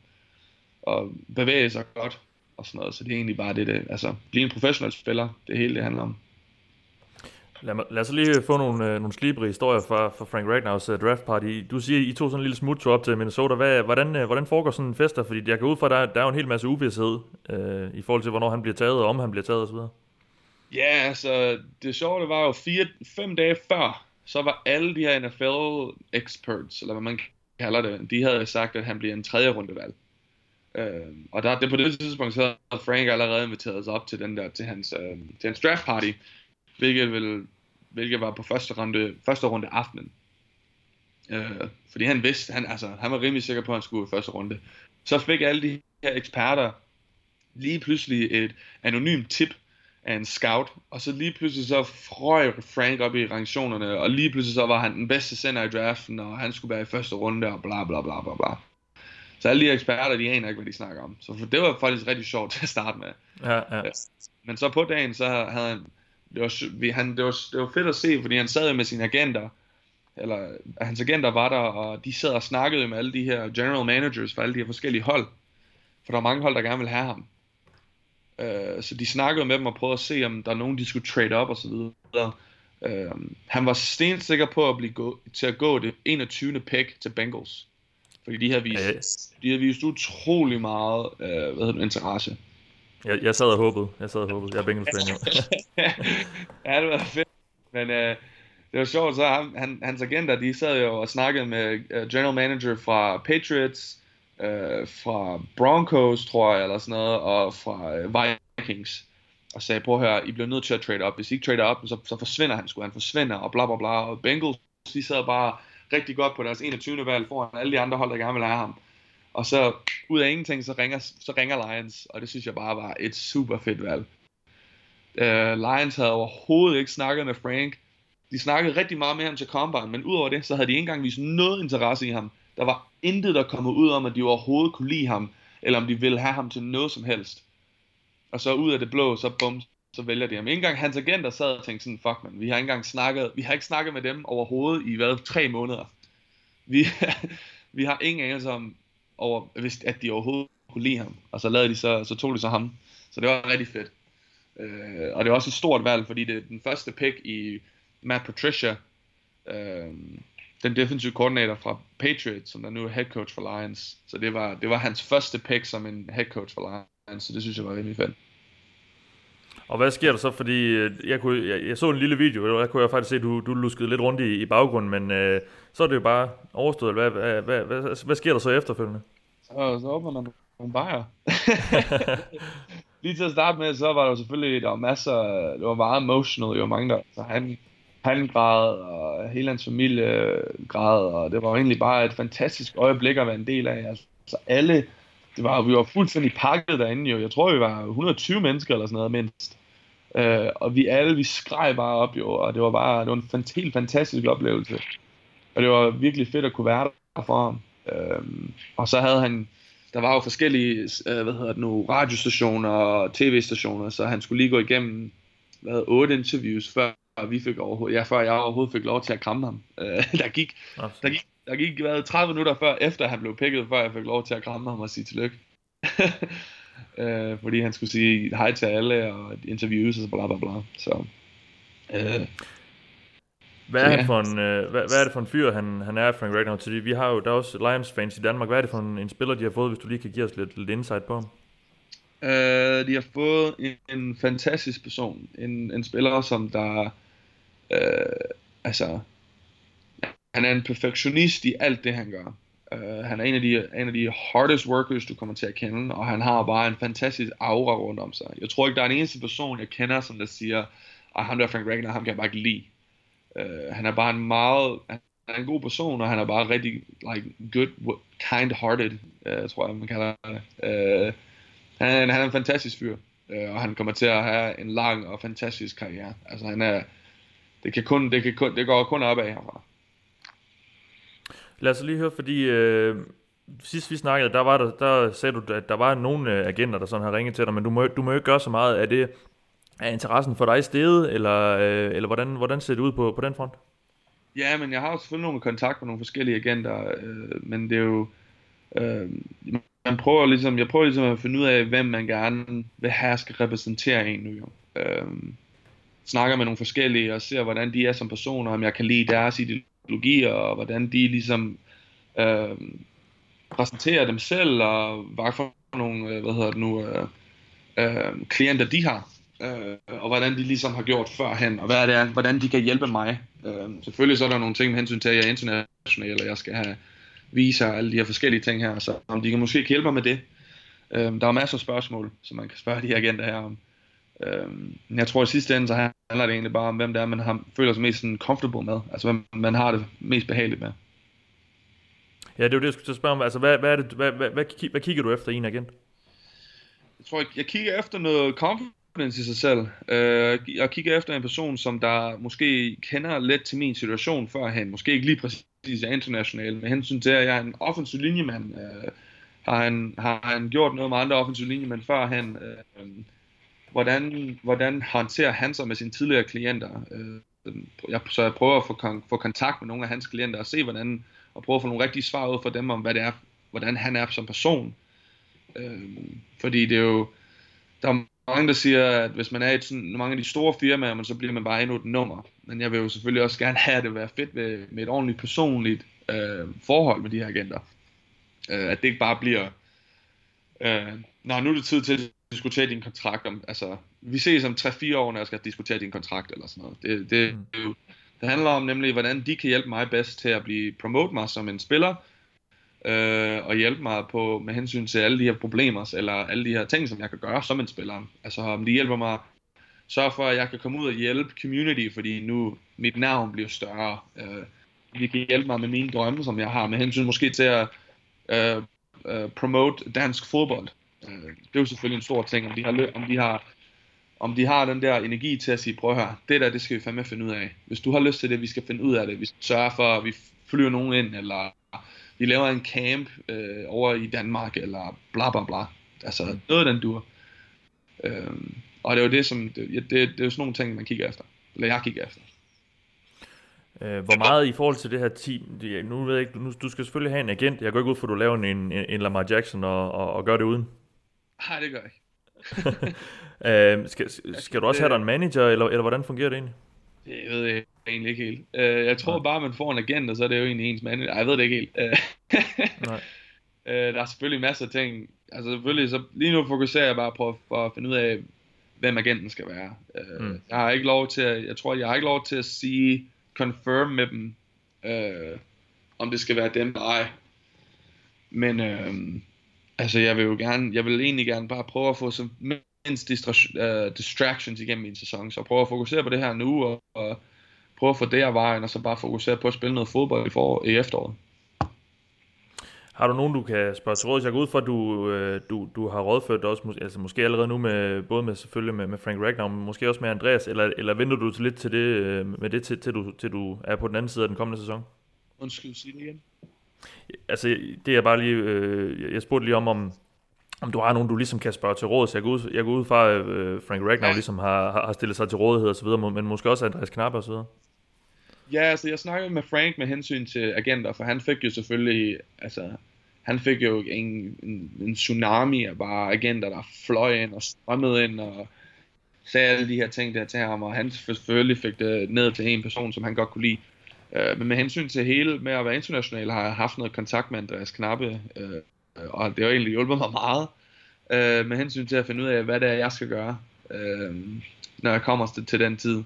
og bevæge sig godt, og sådan noget. Så det er egentlig bare det, det altså blive en professionel spiller, det hele det handler om. Lad, mig, lad os lige få nogle, øh, nogle slibrige historier fra, fra Frank Ragnars uh, draft party. Du siger, I tog sådan en lille smuttur op til Minnesota. Hvad, hvordan, uh, hvordan foregår sådan en fester? Fordi jeg går ud fra, at der, der er jo en hel masse uvidshed uh, i forhold til, hvornår han bliver taget, og om han bliver taget osv. Ja, altså det sjove det var jo fire, fem dage før, så var alle de her NFL experts, eller hvad man kalder det, de havde sagt, at han bliver en tredje rundevalg. Øh, og der, det på det tidspunkt, så havde Frank allerede inviteret sig op til den der, til hans, øh, til hans draft party, hvilket, vil, hvilket var på første runde, første runde aftenen. Øh, fordi han vidste, han, altså, han var rimelig sikker på, at han skulle i første runde. Så fik alle de her eksperter lige pludselig et anonymt tip af en scout, og så lige pludselig så frøg Frank op i ranktionerne, og lige pludselig så var han den bedste sender i draften, og han skulle være i første runde, og bla bla bla bla bla. Så alle de eksperter, de aner ikke, hvad de snakker om. Så det var faktisk rigtig sjovt til at starte med. Ja, ja. Men så på dagen, så havde han, det var, vi, han, det var, det var fedt at se, fordi han sad med sine agenter, eller hans agenter var der, og de sad og snakkede med alle de her general managers for alle de her forskellige hold. For der er mange hold, der gerne vil have ham. Uh, så de snakkede med dem og prøvede at se, om der er nogen, de skulle trade op og så videre. Uh, han var stensikker på at blive gå, til at gå det 21. pick til Bengals. Fordi de har vist, Ja. de har vist utrolig meget uh, hvad hedder det, interesse. Jeg, jeg sad og håbede. Jeg sad og håbede. Jeg er Bengals fan, ja, det var fedt. Men uh, det var sjovt, så han, han, hans agenter, de sad jo og snakkede med uh, general manager fra Patriots, uh, fra Broncos, tror jeg, eller sådan noget, og fra uh, Vikings. Og sagde, prøv at høre, I bliver nødt til at trade op. Hvis I ikke trader op, så, så forsvinder han sgu. Han forsvinder, og bla bla bla. Og Bengals, de sad bare rigtig godt på deres 21. valg foran alle de andre hold, der gerne vil have ham. Og så ud af ingenting, så ringer, så ringer Lions, og det synes jeg bare var et super fedt valg. Uh, Lions havde overhovedet ikke snakket med Frank. De snakkede rigtig meget med ham til Combine, men udover det, så havde de ikke engang vist noget interesse i ham. Der var intet, der kom ud om, at de overhovedet kunne lide ham, eller om de ville have ham til noget som helst. Og så ud af det blå, så bum, så vælger de ham. Ikke engang hans agenter sad og tænkte sådan, fuck man, vi har ikke engang snakket, vi har ikke snakket med dem overhovedet i hvad, tre måneder. Vi, vi har ingen anelse om, over, hvis, at de overhovedet kunne lide ham. Og så lavede de så, så tog de så ham. Så det var rigtig fedt. Øh, og det var også et stort valg, fordi det er den første pick i Matt Patricia, øh, den defensive koordinator fra Patriots, som der nu er head coach for Lions. Så det var, det var hans første pick som en head coach for Lions, så det synes jeg var rimelig fedt. Og hvad sker der så? Fordi øh, jeg, kunne, jeg, jeg så en lille video, og der kunne jeg faktisk se, at du, du luskede lidt rundt i, i baggrunden, men øh, så er det jo bare overstået. Hvad, hvad, hvad, hvad, altså, hvad sker der så efterfølgende? Så, så åbner man nogle bajer. Lige til at starte med, så var der selvfølgelig, der var masser, det var meget emotional, jo mange der, så han, han græd, og hele hans familie øh, græd, og det var jo egentlig bare et fantastisk øjeblik at være en del af. Altså alle, det var, vi var fuldstændig pakket derinde jo. Jeg tror, vi var 120 mennesker eller sådan noget mindst. Øh, og vi alle, vi skreg bare op jo, og det var bare, det var en fant- helt fantastisk oplevelse. Og det var virkelig fedt at kunne være der for ham. Øh, og så havde han, der var jo forskellige, øh, hvad hedder det nu, radiostationer og tv-stationer, så han skulle lige gå igennem, hvad, otte interviews, før vi fik overhovedet, ja, før jeg overhovedet fik lov til at kramme ham. Øh, der gik, der gik, der gik hvad, 30 minutter før, efter han blev pikket, før jeg fik lov til at kramme ham og sige tillykke. øh, fordi han skulle sige hej til alle og interviews og så bla bla bla. Så, øh, Hvad er, Ja. han for en, øh, hvad, hvad er det for en fyr, han, han er, Frank Ragnar? Fordi vi har jo, der er også Lions-fans i Danmark. Hvad er det for en, en spiller, de har fået, hvis du lige kan give os lidt, lidt insight på ham? Øh, de har fået en, en fantastisk person. En, en spiller, som der... Øh, altså... Han er en perfektionist i alt det, han gør. Øh, han er en af, de, en af de hardest workers, du kommer til at kende, og han har bare en fantastisk aura rundt om sig. Jeg tror ikke, der er en eneste person, jeg kender, som der siger, at ham der er Frank Ragnar, ham kan jeg bare ikke lide. Uh, han er bare en meget... Han er en god person, og han er bare rigtig like, good, kind-hearted, uh, tror jeg, man kalder det. Uh, han, han er en fantastisk fyr, uh, og han kommer til at have en lang og fantastisk karriere. Altså han er, det kan kun, det kan kun, det går kun opad herfra. Lad os lige høre, fordi øh, sidst vi snakkede, der, var der, der sagde du, at der var nogle øh, agenter, der sådan har ringet til dig, men du må, du må jo ikke gøre så meget. Er det er interessen for dig steget, eller, øh, eller hvordan, hvordan ser det ud på, på den front? Ja, men jeg har jo selvfølgelig nogle kontakt med nogle forskellige agenter, øh, men det er jo, øh, man prøver ligesom, jeg prøver ligesom at finde ud af, hvem man gerne vil have skal repræsentere en nu jo. Øh, snakker med nogle forskellige og ser, hvordan de er som personer, om jeg kan lide deres teknologier, og hvordan de ligesom øh, præsenterer dem selv, og hvad for nogle, øh, hvad hedder det nu, øh, øh, klienter de har, øh, og hvordan de ligesom har gjort førhen, og hvad det er, hvordan de kan hjælpe mig. Øh, selvfølgelig så er der nogle ting med hensyn til, at jeg er international, og jeg skal have viser og alle de her forskellige ting her, så om de kan måske hjælpe mig med det. Øh, der er masser af spørgsmål, som man kan spørge de her agenter her om. Øh, men jeg tror i sidste ende, så handler det egentlig bare om, hvem det er, man har, føler sig mest sådan comfortable med, altså hvem man har det mest behageligt med. Ja, det er jo det, jeg skulle at spørge om. Altså, hvad, hvad, er det, hvad, hvad, hvad, hvad kigger du efter i en agent? Jeg tror, jeg, jeg kigger efter noget confidence i sig selv. Øh, jeg kigger efter en person, som der måske kender lidt til min situation førhen. Måske ikke lige præcis er international, med hensyn til, at jeg er en offensiv linjemand. Øh, har, han, har han gjort noget med andre offensiv linjemænd førhen? Øh, hvordan, hvordan håndterer han sig med sine tidligere klienter? Øh, jeg, så jeg prøver at få, kon- få kontakt med nogle af hans klienter og se, hvordan, og prøve at få nogle rigtige svar ud fra dem om, hvad det er, hvordan han er som person. Øh, fordi det er jo, der er mange, der siger, at hvis man er i sådan, mange af de store firmaer, men så bliver man bare endnu et nummer. Men jeg vil jo selvfølgelig også gerne have, at det være fedt med, med et ordentligt personligt øh, forhold med de her agenter. Øh, at det ikke bare bliver, øh, nej, nu er det tid til diskutere din kontrakt. Om, altså, vi ses om 3-4 år, når jeg skal diskutere din kontrakt eller sådan noget. Det, det, Mm. det, er handler om nemlig, hvordan de kan hjælpe mig bedst til at blive promote mig som en spiller, øh, og hjælpe mig på med hensyn til alle de her problemer, eller alle de her ting, som jeg kan gøre som en spiller. Altså om de hjælper mig, sørge for, at jeg kan komme ud og hjælpe community, fordi nu mit navn bliver større. Øh, de kan hjælpe mig med mine drømme, som jeg har, med hensyn måske til at øh, øh, promote dansk fodbold. Øh, det er jo selvfølgelig en stor ting, om de har, om de har om de har den der energi til at sige, prøv her, det der, det skal vi fandme finde ud af. Hvis du har lyst til det, vi skal finde ud af det. Vi sørger for, at vi flyver nogen ind, eller vi laver en camp øh, over i Danmark, eller bla bla bla. Altså noget af den dur. Øhm, og det er jo det, som, det, det, det er jo sådan nogle ting, man kigger efter. Eller jeg kigger efter. Øh, hvor meget i forhold til det her team, nu ved jeg ikke, nu, du skal selvfølgelig have en agent, jeg går ikke ud for, at du laver en, en, en Lamar Jackson og, og, og gør det uden. Nej, det gør jeg ikke. Øh, skal, skal du også have dig en manager, eller, eller hvordan fungerer det egentlig? Det ved jeg egentlig ikke helt. Øh, jeg tror Nej. bare, man får en agent, og så er det jo egentlig ens mand. Ej, jeg ved det ikke helt. Øh, Nej. øh, der er selvfølgelig masser af ting. Altså selvfølgelig, så lige nu fokuserer jeg bare på, på at finde ud af, hvem agenten skal være. Øh, Mm. Jeg har ikke lov til at, jeg tror, jeg har ikke lov til at sige, confirm med dem, øh, om det skal være dem ej. Men øh, altså, jeg vil jo gerne, jeg vil egentlig gerne bare prøve at få så mindst distra- uh, distractions igennem min sæson, så prøve at fokusere på det her nu, og, og prøve at få det af vejen, og så bare fokusere på at spille noget fodbold i, for, i efteråret. Har du nogen, du kan spørge til råd? Jeg går ud fra, at du, øh, du, du har rådført dig også, altså måske allerede nu med, både med selvfølgelig med, med Frank Ragnar, men måske også med Andreas, eller, eller venter du til lidt til det, øh, med det, til, til, du, til du er på den anden side af den kommende sæson? Undskyld, sig det igen. Altså, det er bare lige, øh, jeg spurgte lige om, om, om du har nogen, du ligesom kan spørge til råd, så jeg går ud, jeg går ud fra, at øh, Frank Ragnar Ja. ligesom har, har stillet sig til rådighed og så videre, men måske også Andreas Knapper og så videre. Ja, altså jeg snakkede med Frank med hensyn til agenter, for han fik jo selvfølgelig altså, han fik jo en, en, en tsunami af bare agenter, der fløj ind og strømmede ind og sagde alle de her ting der til ham, og han selvfølgelig fik det ned til en person, som han godt kunne lide. Øh, men med hensyn til hele med at være international, har jeg haft noget kontakt med Andreas Knappe, øh, og det har egentlig hjulpet mig meget øh, med hensyn til at finde ud af, hvad det er, jeg skal gøre, øh, når jeg kommer til, til den tid.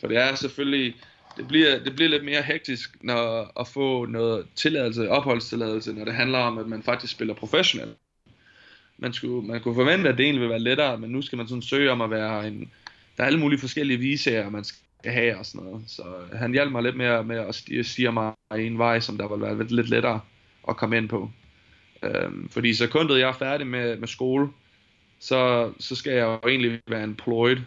For det er selvfølgelig, det bliver, det bliver lidt mere hektisk når, at få noget tilladelse, opholdstilladelse, når det handler om, at man faktisk spiller professionelt. Man, skulle, man kunne forvente, at det egentlig ville være lettere, men nu skal man sådan søge om at være en... Der er alle mulige forskellige visager, man skal have og sådan noget. Så øh, han hjalp mig lidt mere med at sige mig i en vej, som der ville være lidt lettere at komme ind på. Øhm, fordi sekundet jeg er færdig med, med skole, så, så skal jeg jo egentlig være employed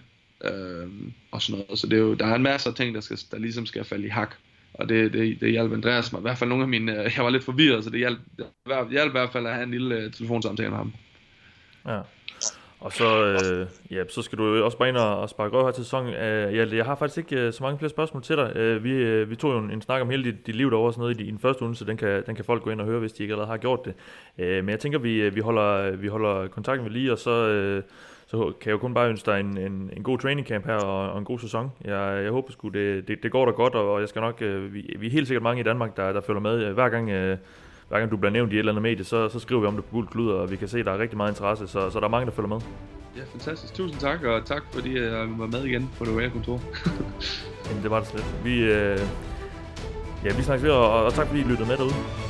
øhm, og sådan noget. Så det er jo, der er en masse af ting, der, skal, der ligesom skal falde i hak. Og det, det, det hjalp Andreas mig. I hvert fald nogle af mine... Øh, jeg var lidt forvirret, så det hjalp, det hjalp i hvert fald at have en lille øh, telefonsamtale med ham. Ja. Og så, øh, ja, så skal du også bare ind og, og sparke røv her til sæsonen. Øh, uh, ja, jeg har faktisk ikke uh, så mange flere spørgsmål til dig. Uh, vi, uh, vi tog jo en, en snak om hele dit, dit liv derovre sådan noget i, i den første uge, så den kan, den kan folk gå ind og høre, hvis de ikke allerede har gjort det. Uh, men jeg tænker, vi, vi, holder, vi holder kontakten ved lige, og så, uh, så kan jeg jo kun bare ønske dig en, en, en god training camp her og, og en god sæson. Jeg, jeg håber sgu, det, det, det går da godt, og, og jeg skal nok, uh, vi, vi er helt sikkert mange i Danmark, der, der følger med. Hver gang... Uh, hver gang du bliver nævnt i et eller andet medie, så, så skriver vi om det på guld klud, og vi kan se, at der er rigtig meget interesse, så, så der er mange, der følger med. Ja, fantastisk. Tusind tak, og tak fordi jeg var med igen på det kontor. Jamen, det var det slet. Vi, øh, ja, vi snakkes ved, og, og tak fordi I lyttede med derude.